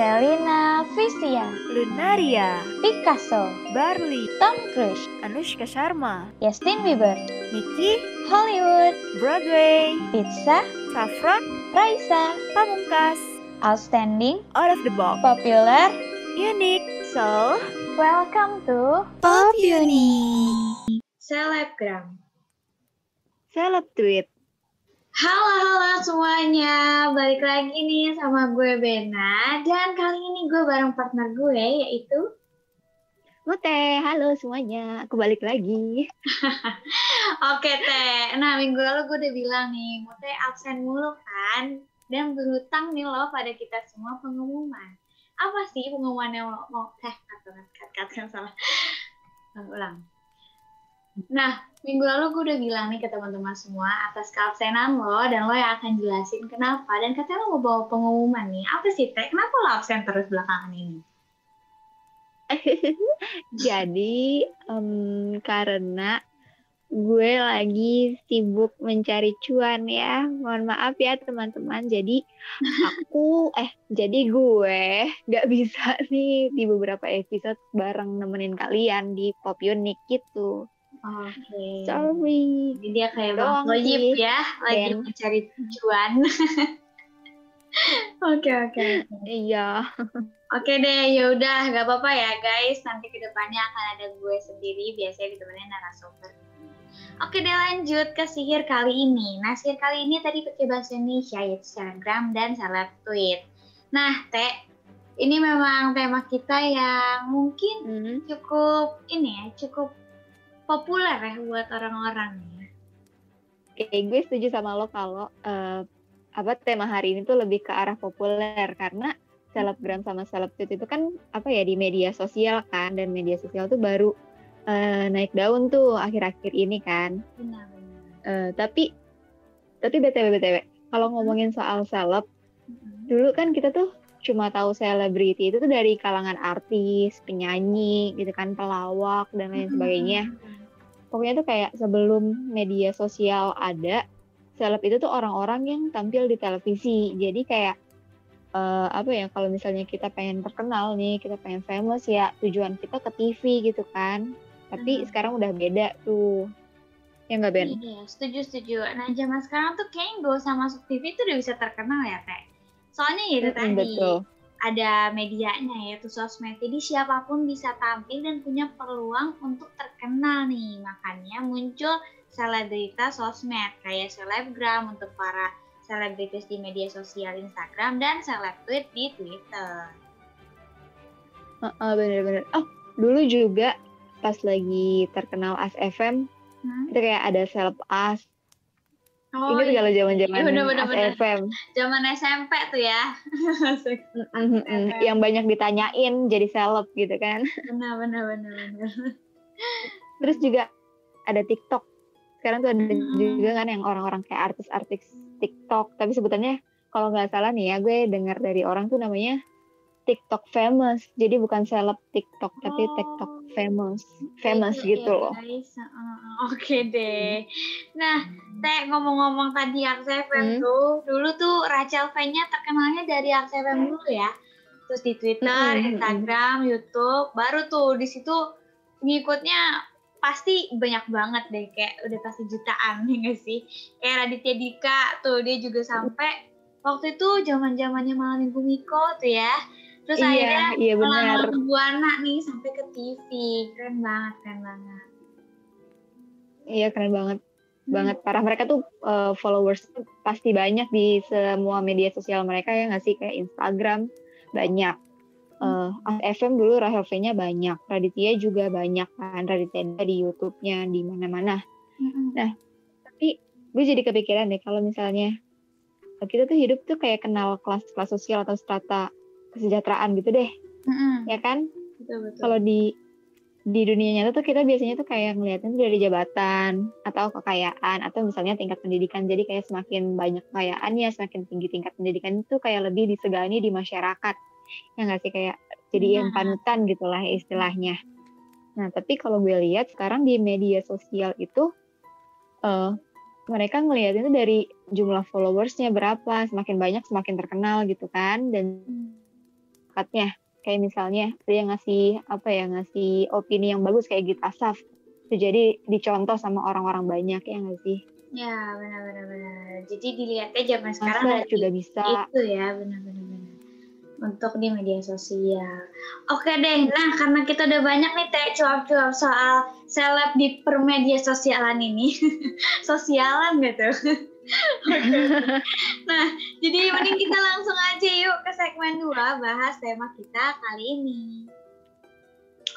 Selina Visia, Lunaria, Picasso, Barley, Tom Cruise, Anushka Sharma, Justin Bieber, Nicky, Hollywood, Broadway, Pizza, Saffron, Raisa, Pamungkas, Outstanding, Out of the Box, Popular. Unique, So, Welcome to Pop Uni, Selebgram. Celeb Tweet, Halo halo semuanya, balik lagi nih sama gue Bena dan kali ini gue bareng partner gue yaitu Mute, halo semuanya, aku balik lagi. Oke Teh, nah minggu lalu gue udah bilang nih, Mute absen mulu kan dan berhutang nih loh pada kita semua pengumuman. Apa sih pengumuman yang mau, mau eh kata kata yang salah. Ulang. Nah, minggu lalu gue udah bilang nih ke teman-teman semua atas keabsenan lo dan lo yang akan jelasin kenapa dan katanya lo mau bawa pengumuman nih. Apa sih Teh? Kenapa lo absen terus belakangan ini? Jadi, em, karena gue lagi sibuk mencari cuan ya. Mohon maaf ya teman-teman. Jadi aku, eh, jadi gue gak bisa nih di beberapa episode bareng nemenin kalian di Pop Unique gitu. Oke. Sorry. Jadi dia kayak Gojib sih. ya, lagi Ben. mencari tujuan. Oke oke. Iya. Oke deh, yaudah, gak apa-apa ya guys. Nanti ke depannya akan ada gue sendiri, biasanya ditemenin narasumber. Oke deh lanjut ke sihir kali ini. Nah sihir kali ini tadi pakai bahasa Indonesia yaitu Telegram dan Seleb Tweet. Nah Teh, ini memang tema kita yang mungkin Hmm. cukup ini ya, cukup populer ya buat orang-orang ya. Oke, gue setuju sama lo kalau eh, apa tema hari ini tuh lebih ke arah populer karena selebgram sama seleb tweet itu kan apa ya di media sosial kan dan media sosial tuh baru eh, naik daun tuh akhir-akhir ini kan. Benar-benar. Eh, tapi tapi btw btw kalau ngomongin soal seleb dulu kan kita tuh cuma tahu selebriti itu tuh dari kalangan artis, penyanyi gitu kan, pelawak dan lain sebagainya pokoknya tuh kayak sebelum media sosial ada seleb itu tuh orang-orang yang tampil di televisi jadi kayak eh, apa ya kalau misalnya kita pengen terkenal nih kita pengen famous ya tujuan kita ke TV gitu kan tapi Hmm. sekarang udah beda tuh ya nggak Ben? Iya, setuju setuju. Nah, zaman sekarang tuh kayaknya gak usah masuk TV tuh udah bisa terkenal ya, Teh. Soalnya ya itu Mm-mm, tadi betul. ada medianya yaitu sosmed. Jadi siapa pun bisa tampil dan punya peluang untuk terkenal nih. Makanya muncul selebritas sosmed kayak selebgram untuk para selebritis di media sosial Instagram dan seleb tweet di Twitter. Heeh, bener-bener. Oh dulu juga pas lagi terkenal As FM Hmm? itu kayak ada seleb As. Oh, Ini tuh kalau zaman-zaman Iya, bener-bener, As bener. FM. zaman SMP tuh ya. Yang banyak ditanyain jadi seleb gitu kan. benar benar benar benar. Terus juga ada TikTok. Sekarang tuh ada Hmm. juga kan yang orang-orang kayak artis-artis TikTok. Tapi sebutannya kalau nggak salah nih ya, gue dengar dari orang tuh namanya TikTok famous. Jadi bukan seleb TikTok, tapi Oh. TikTok famous. Famous Iya, gitu iya, loh. Oke deh. Nah, Teh ngomong-ngomong tadi Aksa FM Hmm. tuh, dulu tuh Rachel V-nya terkenalnya dari Aksa FM dulu ya. Terus di Twitter, Hmm, hmm, Instagram, YouTube, baru tuh di situ ngikutnya pasti banyak banget deh kayak udah pasti jutaan ya nggak sih kayak Raditya Dika tuh dia juga sampai waktu itu zaman zamannya malam minggu Miko tuh ya terus Iya, akhirnya iya benar. Buana nih sampai ke TV keren banget keren banget Iya keren banget. Hmm. Banget parah mereka tuh uh, followers pasti banyak di semua media sosial mereka ya nggak sih kayak Instagram banyak. Uh, FM dulu Rahel V-nya banyak, Raditya juga banyak kan, Raditya di YouTube-nya di mana-mana. Mm-mm. Tapi gue jadi kepikiran deh kalau misalnya kita tuh hidup tuh kayak kenal kelas-kelas sosial atau strata kesejahteraan gitu deh, Mm-mm. ya kan? Kalau di di dunia nyata tuh kita biasanya tuh kayak ngeliatnya tuh dari jabatan atau kekayaan atau misalnya tingkat pendidikan. Jadi kayak semakin banyak kekayaannya, semakin tinggi tingkat pendidikan itu kayak lebih disegani di masyarakat. Ya nggak sih kayak jadi yang Nah. panutan gitulah istilahnya. Nah tapi kalau gue lihat sekarang di media sosial itu eh mereka ngeliatin itu dari jumlah followersnya berapa, semakin banyak semakin terkenal gitu kan. Dan bakatnya. Kayak misalnya dia ngasih apa ya ngasih opini yang bagus kayak Gita Saf. Itu jadi dicontoh sama orang-orang banyak ya nggak sih? Ya benar-benar benar. Jadi dilihatnya zaman sekarang Masa juga bisa. Itu ya benar-benar benar. Untuk di media sosial. Oke deh, nah karena kita udah banyak nih teh cuap-cuap soal seleb di permedia sosialan ini, sosialan gitu. nah, jadi mending kita langsung aja yuk ke segmen 2 bahas tema kita kali ini.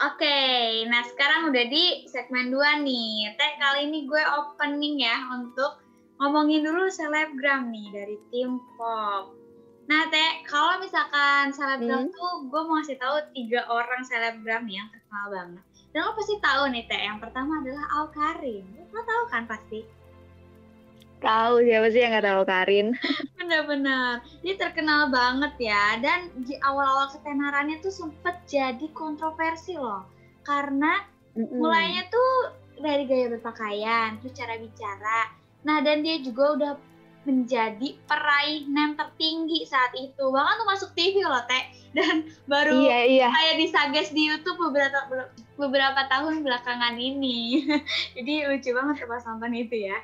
Oke, okay, nah sekarang udah di segmen 2 nih. Teh kali ini gue opening ya untuk ngomongin dulu selebgram nih dari tim pop. Nah Teh, kalau misalkan selebgram hmm. tuh gue mau ngasih tahu tiga orang selebgram yang terkenal banget. Dan lo pasti tahu nih Teh, yang pertama adalah Al Karim. Lo tahu kan pasti? Tahu siapa sih yang nggak tahu Karin? Benar-benar, dia terkenal banget ya. Dan di awal-awal ketenarannya tuh sempet jadi kontroversi loh, karena mm -hmm. mulainya tuh dari gaya berpakaian, terus cara bicara. Nah dan dia juga udah menjadi peraih nem tertinggi saat itu. Bahkan tuh masuk TV loh, Teh. Dan baru iya, iya. kayak disages di YouTube beberapa beberapa tahun belakangan ini. jadi lucu banget pas nonton itu ya.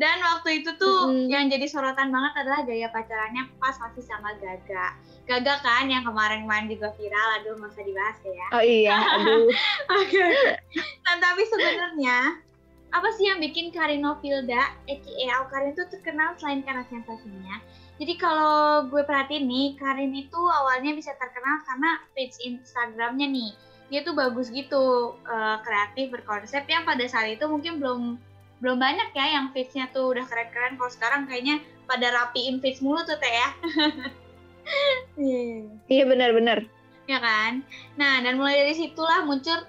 Dan waktu itu tuh mm-hmm. yang jadi sorotan banget adalah gaya pacarannya pas masih sama Gaga. Gaga kan yang kemarin-kemarin juga viral, aduh masa dibahas ya. Oh iya, aduh. Oke. okay. Nah, tapi sebenarnya apa sih yang bikin Karino Filda, aka Karin itu terkenal selain karena sensasinya? Jadi kalau gue perhatiin nih, Karin itu awalnya bisa terkenal karena page Instagramnya nih. Dia tuh bagus gitu, uh, kreatif, berkonsep yang pada saat itu mungkin belum belum banyak ya yang feeds-nya tuh udah keren-keren. Kalau sekarang kayaknya pada rapiin feeds mulu tuh teh ya. Iya benar-benar. Ya kan. Nah dan mulai dari situlah muncul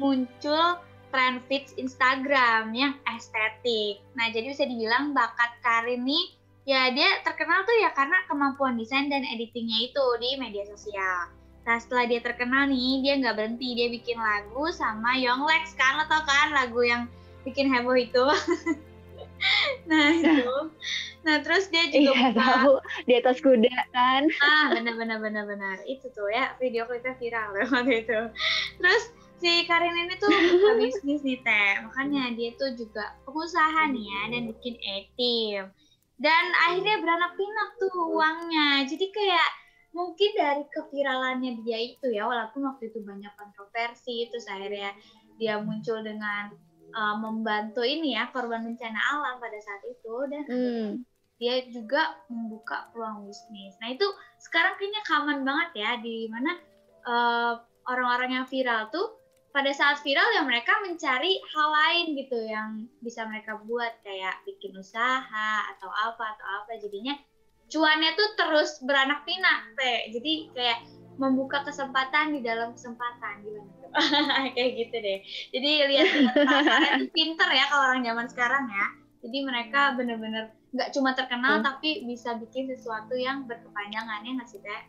muncul tren feeds Instagram yang estetik. Nah, jadi bisa dibilang bakat Karin nih ya dia terkenal tuh ya karena kemampuan desain dan editingnya itu di media sosial. Nah, setelah dia terkenal nih, dia nggak berhenti. Dia bikin lagu sama Yonglex kan, lo tau kan lagu yang bikin heboh itu. nah, itu. Nah, terus dia juga iya, buka... tahu di atas kuda kan. Ah, benar benar benar benar. Itu tuh ya, video klipnya viral waktu itu. Terus si Karin ini tuh buka bisnis nih teh. Makanya dia tuh juga pengusaha nih ya dan bikin etim dan akhirnya beranak pinak tuh uangnya. Jadi kayak mungkin dari keviralannya dia itu ya walaupun waktu itu banyak kontroversi terus akhirnya dia muncul dengan uh, membantu ini ya korban bencana alam pada saat itu dan hmm. dia juga membuka peluang bisnis. Nah itu sekarang kayaknya common banget ya di mana uh, orang-orang yang viral tuh pada saat viral ya mereka mencari hal lain gitu yang bisa mereka buat kayak bikin usaha atau apa atau apa. Jadinya cuannya tuh terus beranak pinak teh jadi kayak membuka kesempatan di dalam kesempatan gimana tuh? Kayak gitu deh. Jadi lihat lihat pinter ya kalau orang zaman sekarang ya. Jadi mereka bener-bener nggak cuma terkenal hmm. tapi bisa bikin sesuatu yang berkepanjangan ya nggak sih teh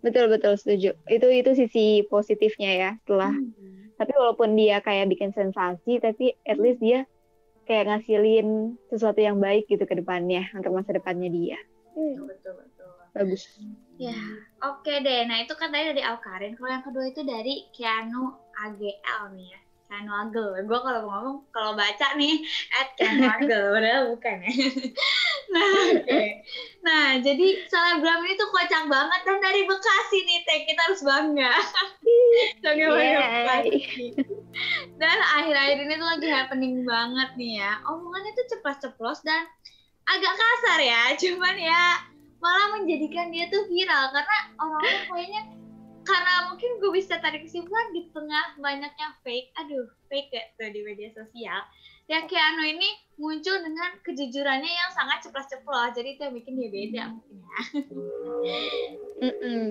Betul betul setuju. Itu itu sisi positifnya ya setelah. Hmm. Tapi walaupun dia kayak bikin sensasi, tapi at least dia kayak ngasilin sesuatu yang baik gitu ke depannya untuk masa depannya dia. Hmm. Betul betul. Bagus. Ya, oke okay deh. Nah itu kan tadi dari Alkarin. Kalau yang kedua itu dari Keanu AGL nih ya. Keanu Agel. Gue kalau ngomong, kalau baca nih, at Keanu Agel. Padahal bukan ya. nah, oke. Okay. Nah, jadi selebgram ini tuh kocak banget. Dan dari Bekasi nih, Teh. Kita harus bangga. Warga Bekasi. Dan akhir-akhir ini tuh lagi happening banget nih ya. Omongannya tuh ceplos-ceplos dan agak kasar ya. Cuman ya malah menjadikan dia tuh viral. Karena orang-orang kayaknya karena mungkin gue bisa tarik kesimpulan di tengah banyaknya fake, aduh fake ya tuh di media sosial. Ya Keanu ini muncul dengan kejujurannya yang sangat ceplos-ceplos, jadi itu yang bikin dia beda mungkin ya. mm -mm.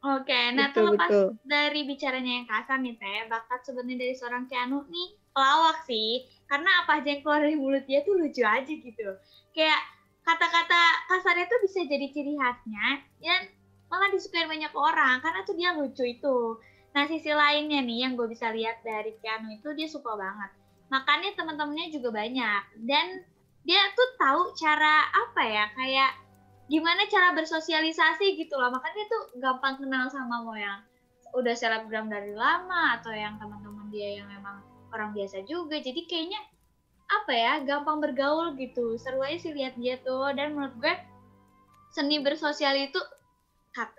Oke, okay, nah betul, terlepas betul. dari bicaranya yang kasar nih Teh, bakat sebenarnya dari seorang Keanu nih pelawak sih. Karena apa aja yang keluar dari mulut dia tuh lucu aja gitu. Kayak kata-kata kasarnya tuh bisa jadi ciri khasnya. Dan malah disukai banyak orang karena tuh dia lucu itu. Nah sisi lainnya nih yang gue bisa lihat dari Keanu itu dia suka banget. Makanya teman-temannya juga banyak. Dan dia tuh tahu cara apa ya kayak gimana cara bersosialisasi gitu loh. Makanya tuh gampang kenal sama mau yang udah selebgram dari lama atau yang teman-teman dia yang memang orang biasa juga. Jadi kayaknya apa ya gampang bergaul gitu. Seru aja sih lihat dia tuh. Dan menurut gue seni bersosial itu cut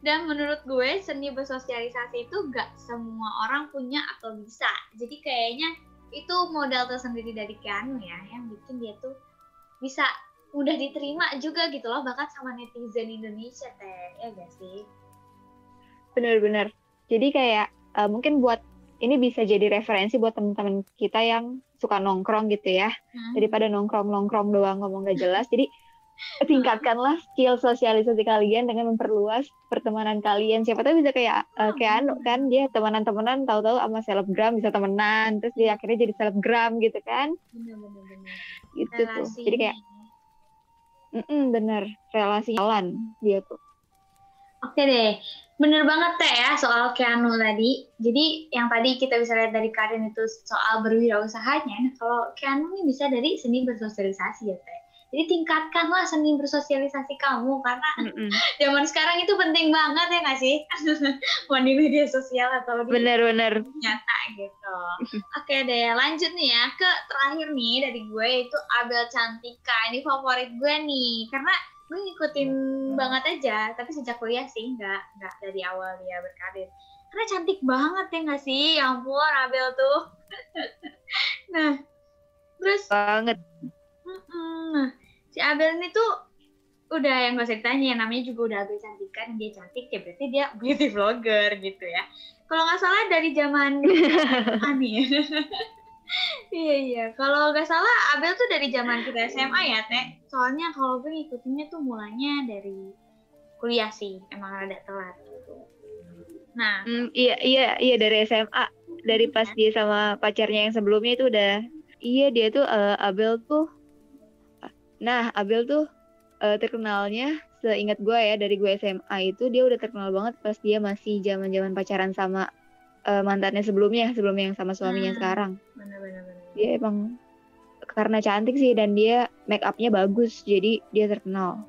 dan menurut gue seni bersosialisasi itu gak semua orang punya atau bisa. Jadi kayaknya itu modal tersendiri dari Keanu ya yang bikin dia tuh bisa udah diterima juga gitu loh bahkan sama netizen Indonesia teh ya gak sih? Bener-bener jadi kayak uh, mungkin buat ini bisa jadi referensi buat teman-teman kita yang suka nongkrong gitu ya. Hmm. daripada nongkrong nongkrong doang ngomong gak jelas. Jadi tingkatkanlah skill sosialisasi kalian dengan memperluas pertemanan kalian. Siapa tahu bisa kayak uh, kayak anu kan dia temenan-temenan tahu-tahu sama selebgram bisa temenan terus dia akhirnya jadi selebgram gitu kan? Bener-bener gitu tuh. Jadi kayak mm -mm, bener. Relasi jalan dia tuh. Oke deh. Bener banget teh ya soal Keanu tadi. Jadi yang tadi kita bisa lihat dari Karin itu soal berwirausahanya. Nah kalau Keanu ini bisa dari seni bersosialisasi ya teh. Jadi tingkatkanlah seni bersosialisasi kamu karena mm -mm. zaman sekarang itu penting banget ya nggak sih? Mau di media sosial atau di bener-bener nyata gitu. Oke deh lanjut nih ya ke terakhir nih dari gue itu Abel Cantika. Ini favorit gue nih karena gue ngikutin banget aja tapi sejak kuliah sih nggak nggak dari awal dia berkarir karena cantik banget ya nggak sih ya ampun Abel tuh nah terus banget nah si Abel ini tuh udah yang gak usah ditanya namanya juga udah Abel cantik kan dia cantik ya berarti dia beauty vlogger gitu ya. Kalau nggak salah dari zaman Ani. Iya iya. Kalau nggak salah Abel tuh dari zaman kita SMA ya teh? Soalnya kalau gue ngikutinnya tuh mulanya dari kuliah sih emang ada telat gitu. Nah. Mm, iya iya iya dari SMA dari pas dia sama pacarnya yang sebelumnya itu udah iya dia tuh uh, Abel tuh nah Abel tuh uh, terkenalnya seingat gue ya dari gue SMA itu dia udah terkenal banget pas dia masih zaman zaman pacaran sama uh, mantannya sebelumnya sebelumnya yang sama suaminya hmm. sekarang. Bener, dia emang karena cantik sih dan dia make upnya bagus jadi dia terkenal.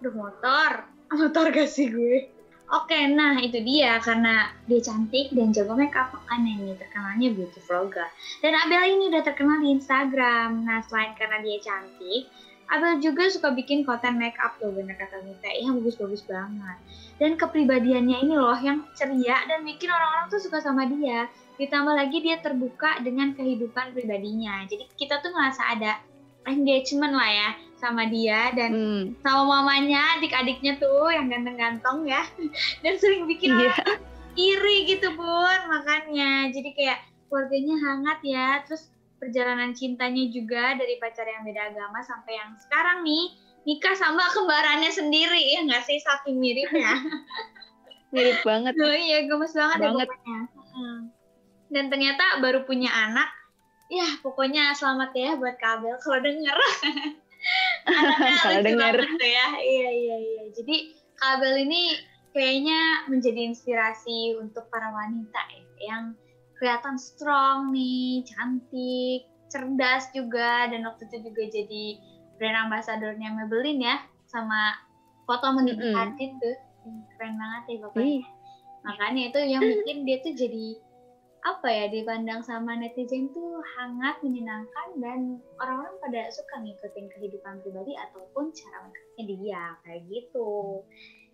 Duh motor. Motor gak sih gue Oke, nah itu dia karena dia cantik dan jago make up ini terkenalnya beauty vlogger. Dan Abel ini udah terkenal di Instagram. Nah selain karena dia cantik, Abel juga suka bikin konten make up tuh bener kata Mita. Yang bagus-bagus banget. Dan kepribadiannya ini loh yang ceria dan bikin orang-orang tuh suka sama dia. Ditambah lagi dia terbuka dengan kehidupan pribadinya. Jadi kita tuh ngerasa ada engagement lah ya sama dia dan hmm. sama mamanya adik-adiknya tuh yang ganteng-ganteng ya. Dan sering bikin yeah. orang iri gitu bun makanya. Jadi kayak keluarganya hangat ya. Terus perjalanan cintanya juga dari pacar yang beda agama sampai yang sekarang nih nikah sama kembarannya sendiri. Ya nggak sih saking miripnya? Mirip banget. Oh iya gemes banget, ya banget. ya pokoknya dan ternyata baru punya anak ya pokoknya selamat ya buat kabel kalau denger. Kalau denger. ya. Iya iya iya. Jadi kabel ini kayaknya menjadi inspirasi untuk para wanita ya yang kelihatan strong nih cantik cerdas juga. Dan waktu itu juga jadi brand ambassadornya Maybelline ya sama foto mendidik mm -hmm. tuh. Keren banget ya pokoknya. Makanya itu yang bikin dia tuh jadi apa ya dipandang sama netizen tuh hangat menyenangkan dan orang-orang pada suka ngikutin kehidupan pribadi ataupun cara makeupnya dia kayak gitu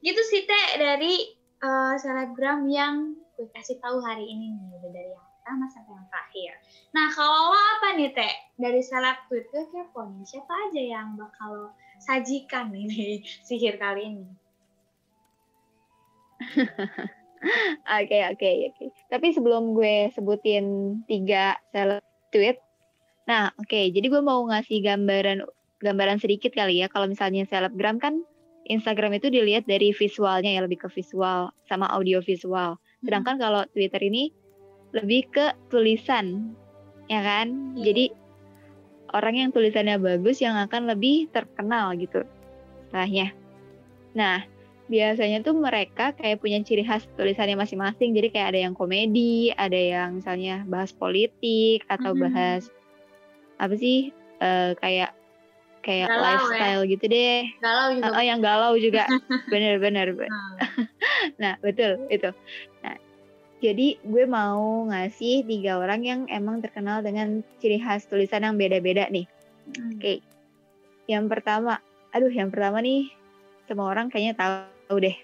gitu sih teh dari uh, selebgram yang gue kasih tahu hari ini nih udah dari yang pertama sampai yang terakhir. Nah kalau lo apa nih teh dari seleb ke kepo nih siapa aja yang bakal sajikan di sihir kali ini? Oke oke oke. Tapi sebelum gue sebutin tiga seleb tweet, nah oke. Okay, jadi gue mau ngasih gambaran gambaran sedikit kali ya. Kalau misalnya selebgram kan Instagram itu dilihat dari visualnya ya lebih ke visual sama audio visual. Sedangkan hmm. kalau Twitter ini lebih ke tulisan ya kan yeah. jadi orang yang tulisannya bagus yang akan lebih terkenal gitu setelahnya nah biasanya tuh mereka kayak punya ciri khas tulisannya masing-masing jadi kayak ada yang komedi ada yang misalnya bahas politik atau mm -hmm. bahas apa sih uh, kayak kayak Galau ya? lifestyle gitu deh. Galau juga. Oh, yang galau juga. Bener-bener. Hmm. Nah, betul itu. Nah, jadi gue mau ngasih tiga orang yang emang terkenal dengan ciri khas tulisan yang beda-beda nih. Hmm. Oke. Yang pertama, aduh yang pertama nih semua orang kayaknya tahu deh.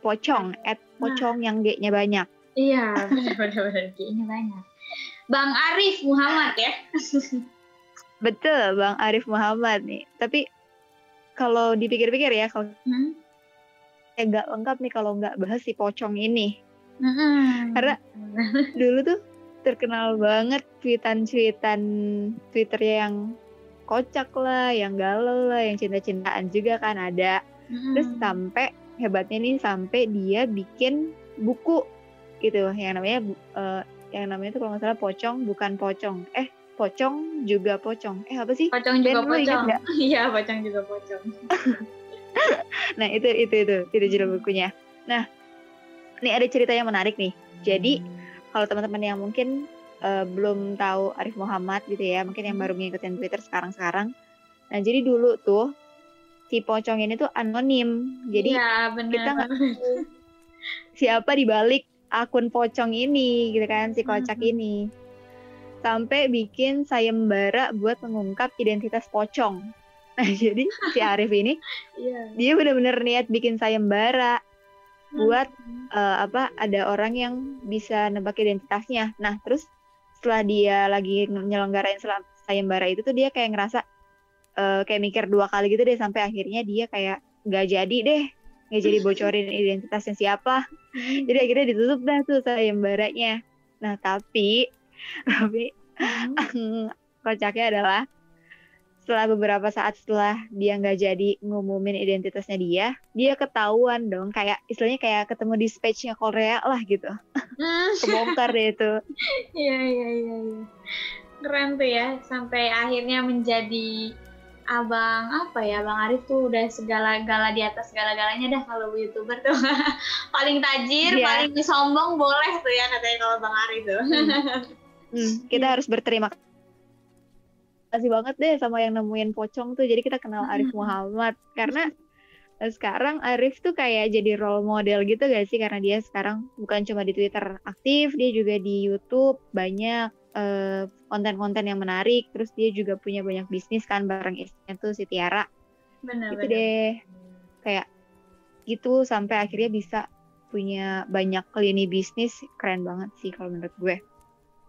Pocong, at pocong yang G-nya banyak. Iya, benar-benar kayaknya banyak. Bang Arif Muhammad ya. Betul, Bang Arif Muhammad nih. Tapi kalau dipikir-pikir ya, kalau Hmm? kayak nggak lengkap nih kalau nggak bahas si pocong ini. Mm-mm. Karena dulu tuh terkenal banget tweetan-tweetan Twitter yang kocak lah, yang galau lah, yang cinta-cintaan juga kan ada. Mm-mm. Terus sampai hebatnya nih sampai dia bikin buku gitu yang namanya eh, yang namanya tuh kalau nggak salah pocong bukan pocong. Eh, pocong juga pocong. Eh apa sih? pocong juga pocong. Iya, pocong juga pocong. Nah, itu itu itu itu judul bukunya. Nah, ini ada cerita yang menarik nih. Jadi kalau teman-teman yang mungkin eh, belum tahu Arif Muhammad gitu ya, mungkin yang baru ngikutin Twitter sekarang-sekarang. Nah, jadi dulu tuh si pocong ini tuh anonim. Jadi Iya, benar. kita nggak siapa di balik akun pocong ini gitu kan, si kocak Mhm. ini. Sampai bikin sayembara buat mengungkap identitas pocong. Nah, jadi si Arif ini Iya. dia benar-benar niat bikin sayembara buat eh, apa ada orang yang bisa nebak identitasnya. Nah, terus setelah dia lagi nyelenggarain sayembara itu tuh dia kayak ngerasa eh, kayak mikir dua kali gitu deh sampai akhirnya dia kayak nggak jadi deh nggak jadi bocorin identitasnya siapa. Jadi akhirnya ditutup dah tuh sayembaranya. Nah, tapi tapi Hmm. kocaknya adalah setelah beberapa saat setelah dia nggak jadi ngumumin identitasnya dia, dia ketahuan dong kayak istilahnya kayak ketemu dispatchnya Korea lah gitu, Hmm. kebongkar deh itu. Iya, iya, iya, iya. Keren tuh ya, sampai akhirnya menjadi abang apa ya, Bang Arif tuh udah segala-gala di atas segala-galanya dah kalau youtuber tuh paling tajir, Iya. paling sombong boleh tuh ya katanya kalau Bang Arif tuh. Hmm, kita harus berterima kasih banget deh sama yang nemuin pocong tuh. Jadi kita kenal Arif Muhammad karena sekarang Arif tuh kayak jadi role model gitu gak sih karena dia sekarang bukan cuma di Twitter aktif, dia juga di YouTube banyak konten-konten yang menarik. Terus dia juga punya banyak bisnis kan bareng istrinya tuh si Tiara. Bener, Gitu deh. Kayak gitu sampai akhirnya bisa punya banyak lini bisnis keren banget sih kalau menurut gue.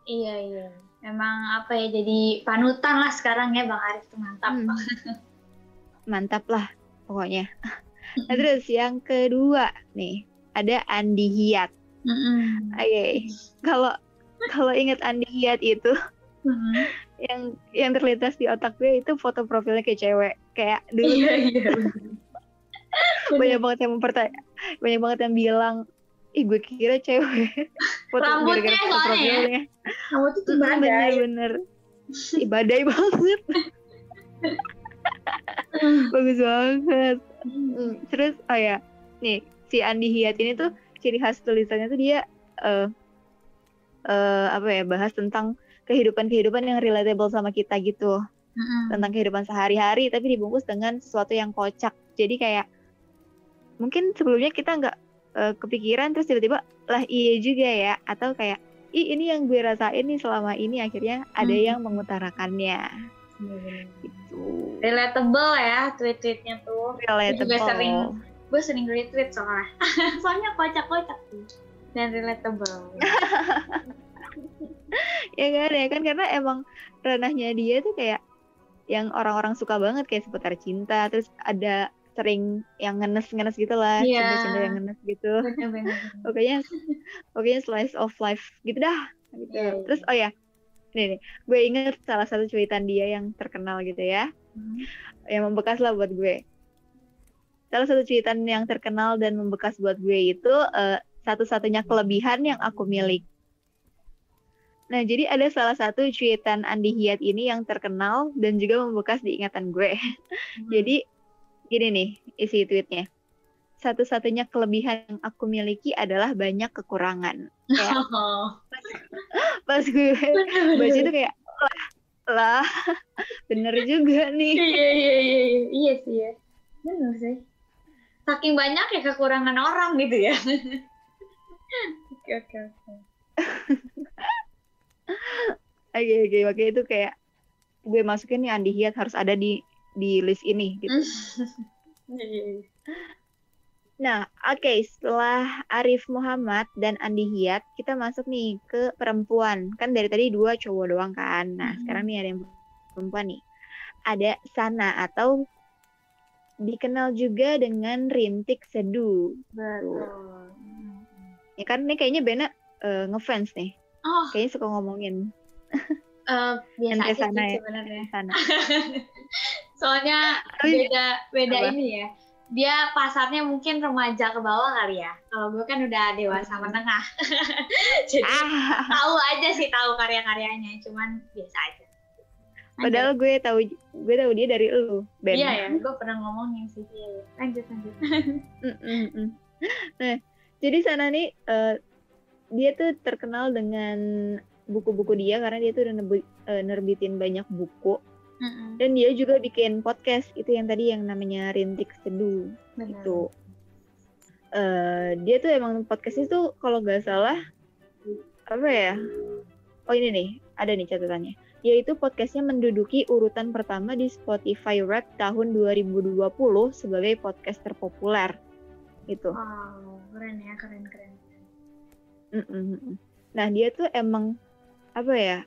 Iya, iya. Emang apa ya, jadi panutan lah sekarang ya Bang Arif tuh mantap. Hmm. Mantap lah pokoknya. Nah, terus yang kedua nih ada Andi Hiat. Mm-mm. Oke. Kalau kalau ingat Andi Hiat itu Mm-mm. yang yang terlintas di otak gue itu foto profilnya kayak cewek. Kayak dulu Iya, iya. banyak banget yang mempertanya, banyak banget yang bilang, ih gue kira cewek. Foto Rambutnya gara-gara foto soalnya ya. profilnya. Kamu tuh tuh Mm, badai. Bener-bener. Ih, badai banget. Bagus banget. Hmm, terus oh ya nih si Andi Hiat ini tuh ciri khas tulisannya tuh dia eh eh, apa ya bahas tentang kehidupan-kehidupan yang relatable sama kita gitu Mm-mm. tentang kehidupan sehari-hari tapi dibungkus dengan sesuatu yang kocak jadi kayak mungkin sebelumnya kita nggak eh, kepikiran terus tiba-tiba lah iya juga ya atau kayak ih ini yang gue rasain nih selama ini akhirnya ada Hmm. yang mengutarakannya Iya, gitu Relatable ya tweet-tweetnya tuh. relatable sering- Gue sering retweet soalnya. soalnya kocak-kocak tuh. Dan relatable. ya kan ya kan karena emang ranahnya dia tuh kayak yang orang-orang suka banget kayak seputar cinta terus ada sering yang ngenes-ngenes gitu lah Iya. cinta-cinta yang ngenes gitu Bener-bener. pokoknya pokoknya slice of life gitu dah gitu. Iya, iya. terus oh ya nih nih gue inget salah satu cuitan dia yang terkenal gitu ya Hmm. yang membekas lah buat gue salah satu cuitan yang terkenal dan membekas buat gue itu eh, satu-satunya kelebihan yang aku milik Nah, jadi ada salah satu cuitan Andi Hiat ini yang terkenal dan juga membekas di ingatan gue. Jadi, gini nih isi tweetnya. Satu-satunya kelebihan yang aku miliki adalah banyak kekurangan. Kayak Oh. pas gue baca itu kayak, wah, lah bener juga nih iya iya iya iya, iya sih ya bener sih saking banyak ya kekurangan orang gitu ya oke oke oke oke oke oke itu kayak gue masukin nih Andi Hiat harus ada di di list ini gitu. Nah, oke, setelah Arif Muhammad dan Andi Hiat, kita masuk nih ke perempuan. Kan dari tadi dua cowok doang kan. Nah, Mhm. sekarang nih ada yang perempuan nih. Ada Sana atau dikenal juga dengan Rintik Seduh. betul Ya kan nih kayaknya Bena eh, ngefans nih. oh Kayaknya suka ngomongin eh, biasa aja sana sih ya? sebenarnya Sana. soalnya Tapi- beda beda Apa? ini ya dia pasarnya mungkin remaja ke bawah kali ya kalau gue kan udah dewasa Hmm. menengah jadi Ah, tahu aja sih tahu karya-karyanya cuman biasa aja padahal gue tahu gue tahu dia dari lu, Ben. iya ya gue pernah ngomongin sih Iya, iya. lanjut lanjut mm, mm. Nah, jadi sana nih eh, dia tuh terkenal dengan buku-buku dia karena dia tuh udah nebi- eh, nerbitin banyak buku Mm-mm. dan dia juga bikin podcast itu yang tadi yang namanya Rintik Seduh Benar. itu. Eh, dia tuh emang podcast itu kalau nggak salah apa ya? Oh ini nih, ada nih catatannya. Yaitu podcastnya menduduki urutan pertama di Spotify Rap tahun 2020 sebagai podcast terpopuler. Gitu. wow keren ya keren keren Mm, mm, mm. Nah dia tuh emang apa ya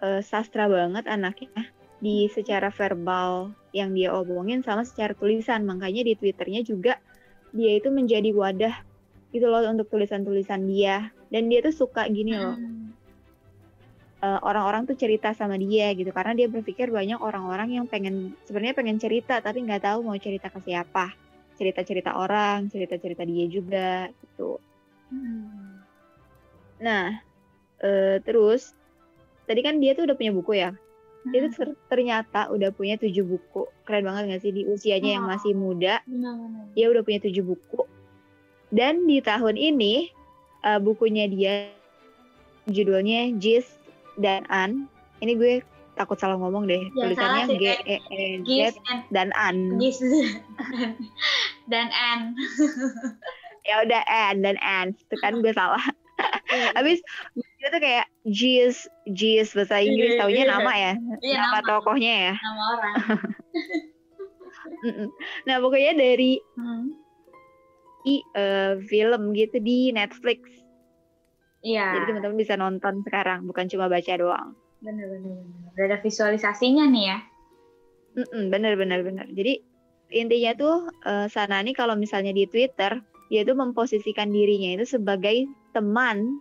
eh, sastra banget anaknya. Di secara verbal yang dia omongin sama secara tulisan. Makanya di twitternya juga dia itu menjadi wadah gitu loh untuk tulisan-tulisan dia. Dan dia tuh suka gini loh. Hmm. eh, orang-orang tuh cerita sama dia gitu. Karena dia berpikir banyak orang-orang yang pengen sebenarnya pengen cerita tapi nggak tahu mau cerita ke siapa cerita-cerita orang cerita-cerita dia juga gitu Hmm. Nah, eh, terus tadi kan dia tuh udah punya buku ya. Dia tuh ter- ternyata udah punya tujuh buku. Keren banget gak sih di usianya yang masih muda, benar-benar dia udah punya tujuh buku. Dan di tahun ini eh, bukunya dia judulnya Jis dan An. Ini gue takut salah ngomong deh. Ya, Tulisannya G. E E Z dan An. Gis dan N Ya udah An dan An. Itu kan gue salah. Habis dia tuh kayak Jis, Jis bahasa Inggris Iya, taunya iya. nama ya. Iya nama, nama, tokohnya ya. nama orang. Nah pokoknya dari Hmm. i, eh, film gitu di Netflix. Iya. Jadi teman-teman bisa nonton sekarang, bukan cuma baca doang. Bener bener bener. Udah ada visualisasinya nih ya. Bener bener bener. Jadi intinya tuh eh, Sana nih kalau misalnya di Twitter dia tuh memposisikan dirinya itu sebagai teman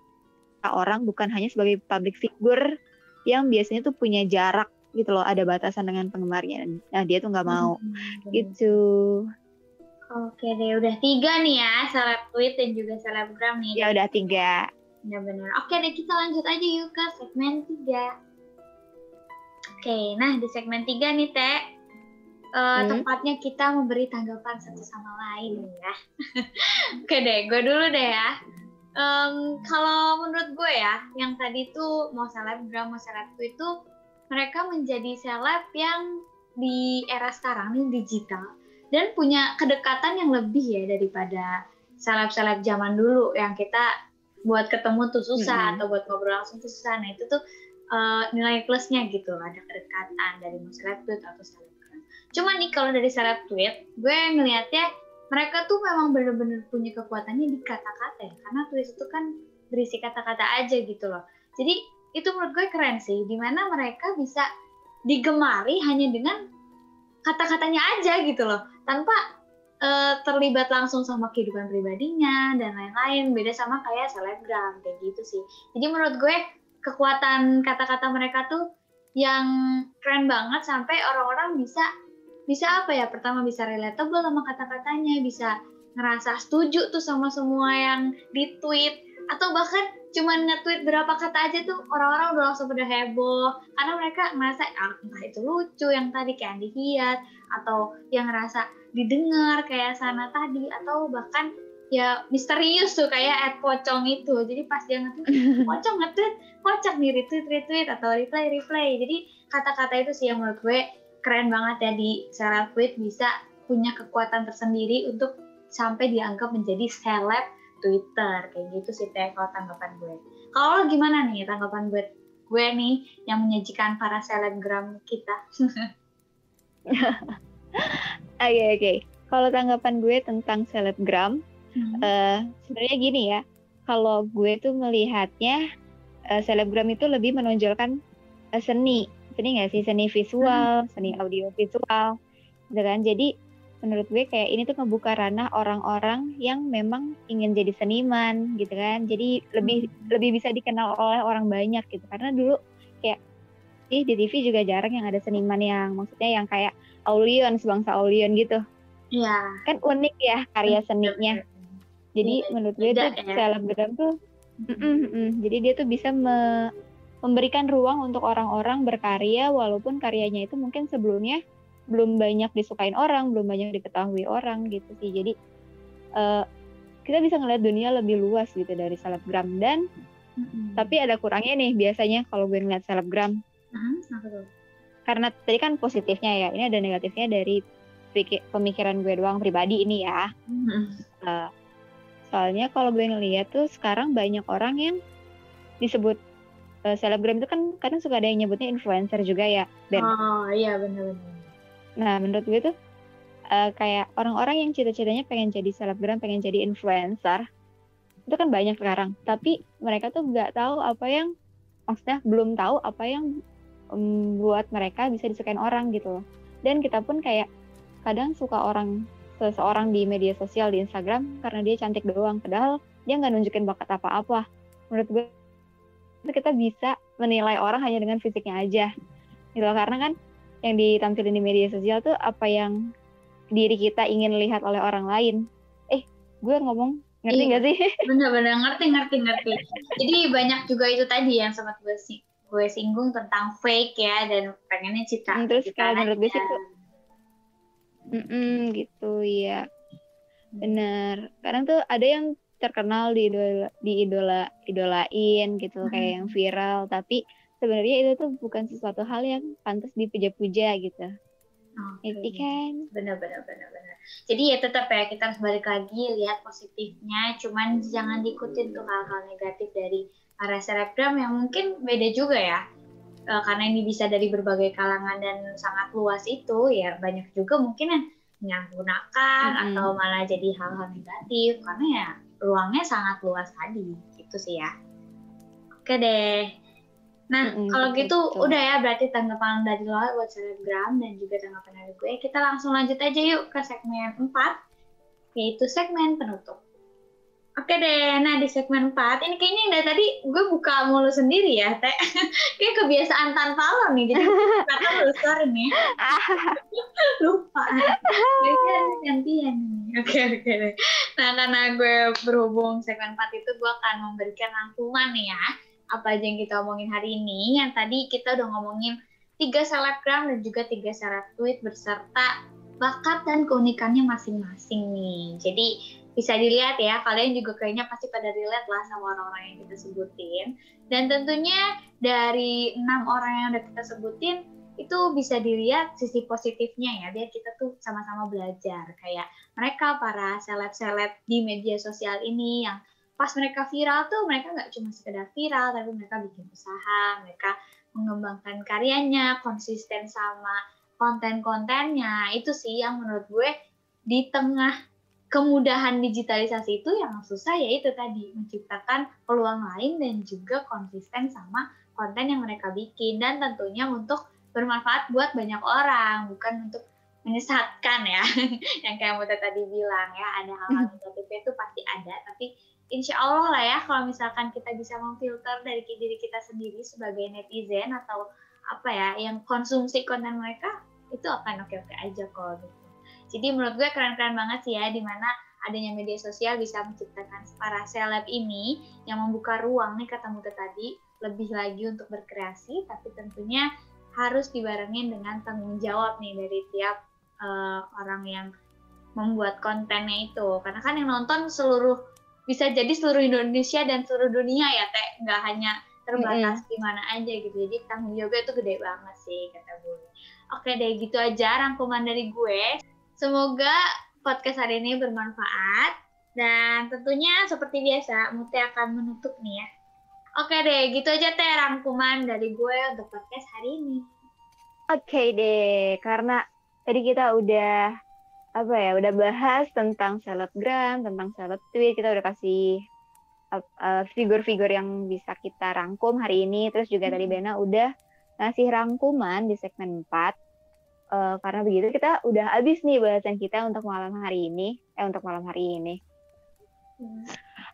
orang bukan hanya sebagai public figure yang biasanya tuh punya jarak gitu loh, ada batasan dengan penggemarnya. Nah dia tuh nggak mau. Hmm. Gitu. Oke deh, udah tiga nih ya, seleb tweet dan juga selebgram nih. Ya udah tiga. Benar-benar. Oke deh, kita lanjut aja yuk ke segmen tiga. Oke, nah di segmen tiga nih Teh, eh, Hmm. tepatnya kita memberi tanggapan satu sama lain ya. Oke deh, gue dulu deh ya. Em, kalau menurut gue ya, yang tadi tuh mau selebgram mau seleb tweet itu mereka menjadi seleb yang di era sekarang nih digital dan punya kedekatan yang lebih ya daripada seleb-seleb zaman dulu yang kita buat ketemu tuh susah Mm-mm. atau buat ngobrol langsung tuh susah. Nah itu tuh eh, nilai plusnya gitu ada kedekatan dari mau seleb atau selebgram. Cuma nih kalau dari seleb tweet, gue ngelihatnya mereka tuh memang bener-bener punya kekuatannya di kata-kata ya karena tweet itu kan berisi kata-kata aja gitu loh. Jadi itu menurut gue keren sih, di mana mereka bisa digemari hanya dengan kata-katanya aja gitu loh, tanpa eh, terlibat langsung sama kehidupan pribadinya dan lain-lain. Beda sama kayak selebgram kayak gitu sih. Jadi menurut gue kekuatan kata-kata mereka tuh yang keren banget sampai orang-orang bisa bisa apa ya? Pertama bisa relatable sama kata-katanya, bisa ngerasa setuju tuh sama semua yang di tweet atau bahkan cuman nge-tweet berapa kata aja tuh orang-orang udah langsung pada heboh karena mereka ngerasa ah, entah itu lucu yang tadi kayak Andi Hiat atau yang ngerasa didengar kayak sana tadi atau bahkan ya misterius tuh kayak ad pocong itu jadi pas dia nge pocong nge-tweet kocak nih retweet retweet atau reply reply jadi kata-kata itu sih yang menurut gue keren banget ya di seleb tweet bisa punya kekuatan tersendiri untuk sampai dianggap menjadi seleb Twitter kayak gitu sih teh kalau tanggapan gue kalau gimana nih tanggapan gue gue nih yang menyajikan para selebgram kita Oke oke. Kalau tanggapan gue tentang selebgram, hmm. uh, sebenarnya gini ya. Kalau gue tuh melihatnya uh, selebgram itu lebih menonjolkan uh, seni, seni nggak sih seni visual, hmm. seni audio visual, gitu kan. Jadi menurut gue kayak ini tuh ngebuka ranah orang-orang yang memang ingin jadi seniman, gitu kan. Jadi lebih hmm. lebih bisa dikenal oleh orang banyak gitu. Karena dulu kayak di TV juga jarang yang ada seniman yang maksudnya yang kayak Aulion sebangsa Aulion gitu Iya. Kan unik ya karya seninya. Jadi ya, menurut gue tuh ya. selebgram tuh, mm -mm, mm, jadi dia tuh bisa me memberikan ruang untuk orang-orang berkarya walaupun karyanya itu mungkin sebelumnya belum banyak disukain orang, belum banyak diketahui orang gitu sih. Jadi uh, kita bisa ngeliat dunia lebih luas gitu dari selebgram dan mm-hmm. tapi ada kurangnya nih biasanya kalau gue ngeliat selebgram. Karena tadi kan positifnya ya, ini ada negatifnya dari pemikiran gue doang pribadi ini ya. Mm-hmm. Uh, soalnya kalau gue ngeliat tuh sekarang banyak orang yang disebut uh, selebgram itu kan kadang suka ada yang nyebutnya influencer juga ya. Ben. Oh iya benar-benar. Nah menurut gue tuh uh, kayak orang-orang yang cita-citanya pengen jadi selebgram, pengen jadi influencer itu kan banyak sekarang. Tapi mereka tuh nggak tahu apa yang maksudnya belum tahu apa yang membuat mereka bisa disukain orang gitu loh. Dan kita pun kayak kadang suka orang seseorang di media sosial di Instagram karena dia cantik doang padahal dia nggak nunjukin bakat apa-apa menurut gue itu kita bisa menilai orang hanya dengan fisiknya aja. Gitu loh karena kan yang ditampilin di media sosial tuh apa yang diri kita ingin lihat oleh orang lain. Eh gue ngomong ngerti iya. nggak iya, sih? Bener-bener ngerti ngerti ngerti. Jadi banyak juga itu tadi yang sempat gue sih gue singgung tentang fake ya dan pengennya cita hmm, terus kalau menurut gue sih Mm-mm, gitu ya benar kadang tuh ada yang terkenal di idola di idola idolain gitu hmm. kayak yang viral tapi sebenarnya itu tuh bukan sesuatu hal yang pantas dipuja-puja gitu Okay. Jadi kan benar-benar benar-benar. Jadi ya tetap ya kita harus balik lagi lihat positifnya, cuman jangan diikutin tuh hal-hal negatif dari para selebgram yang mungkin beda juga ya uh, karena ini bisa dari berbagai kalangan dan sangat luas itu ya banyak juga mungkin yang menyalahgunakan hmm. atau malah jadi hal-hal negatif karena ya ruangnya sangat luas tadi gitu sih ya. Oke deh. Nah hmm, kalau gitu betul. udah ya berarti tanggapan dari lo buat selebgram dan juga tanggapan dari gue kita langsung lanjut aja yuk ke segmen 4 yaitu segmen penutup Oke deh, nah di segmen 4, ini kayaknya dari tadi gue buka mulu sendiri ya, Teh. Kayak kebiasaan tanpa lo nih, jadi karena lu sorry nih. Lupa. Gantian nih. Oke, oke deh. Nah, karena gue berhubung segmen 4 itu, gue akan memberikan rangkuman nih ya. Apa aja yang kita omongin hari ini. Yang tadi kita udah ngomongin tiga selebgram dan juga tiga seleb tweet berserta bakat dan keunikannya masing-masing nih. Jadi bisa dilihat ya kalian juga kayaknya pasti pada relate lah sama orang-orang yang kita sebutin. Dan tentunya dari enam orang yang udah kita sebutin itu bisa dilihat sisi positifnya ya biar kita tuh sama-sama belajar. Kayak mereka para seleb-seleb di media sosial ini yang pas mereka viral tuh mereka nggak cuma sekedar viral tapi mereka bikin usaha mereka mengembangkan karyanya konsisten sama konten-kontennya. Itu sih yang menurut gue di tengah kemudahan digitalisasi itu yang susah yaitu tadi menciptakan peluang lain dan juga konsisten sama konten yang mereka bikin dan tentunya untuk bermanfaat buat banyak orang bukan untuk menyesatkan ya yang kayak Muta tadi bilang ya ada hal-hal hmm. negatifnya itu pasti ada tapi insya Allah lah ya kalau misalkan kita bisa memfilter dari diri kita sendiri sebagai netizen atau apa ya yang konsumsi konten mereka itu akan oke-oke aja kok gitu. Jadi menurut gue keren-keren banget sih ya di mana adanya media sosial bisa menciptakan para seleb ini yang membuka ruang nih kata Muta tadi lebih lagi untuk berkreasi tapi tentunya harus dibarengin dengan tanggung jawab nih dari tiap uh, orang yang membuat kontennya itu. Karena kan yang nonton seluruh bisa jadi seluruh Indonesia dan seluruh dunia ya teh. Nggak hanya terbatas mm -hmm. di mana aja gitu. Jadi tanggung jawabnya itu gede banget sih kata gue oke deh gitu aja rangkuman dari gue semoga podcast hari ini bermanfaat. Dan tentunya seperti biasa Mute akan menutup nih ya. Oke deh gitu aja teh rangkuman dari gue untuk podcast hari ini. Oke deh karena tadi kita udah apa ya udah bahas tentang selebgram tentang seleb tweet kita udah kasih uh, figur-figur yang bisa kita rangkum hari ini. Terus juga hmm. tadi Bena udah ngasih rangkuman di segmen 4 uh, karena begitu kita udah habis nih bahasan kita untuk malam hari ini eh untuk malam hari ini hmm.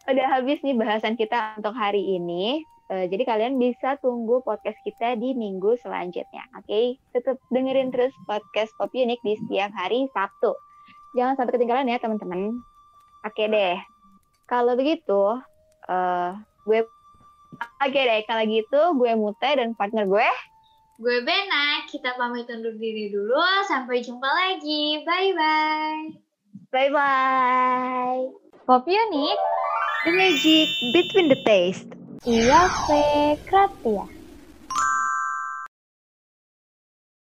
udah habis nih bahasan kita untuk hari ini Uh, jadi kalian bisa tunggu podcast kita di minggu selanjutnya. Oke, okay? tetap dengerin terus podcast Pop Unik di setiap hari Sabtu. Jangan sampai ketinggalan ya teman-teman. Oke okay deh. Kalau begitu, uh, gue Oke okay deh, kalau gitu gue Mute dan partner gue Gue Bena, kita pamit undur diri dulu. Sampai jumpa lagi. Bye-bye. Bye-bye. Pop Unik. The magic between the taste. Iya, Fe. Kratia.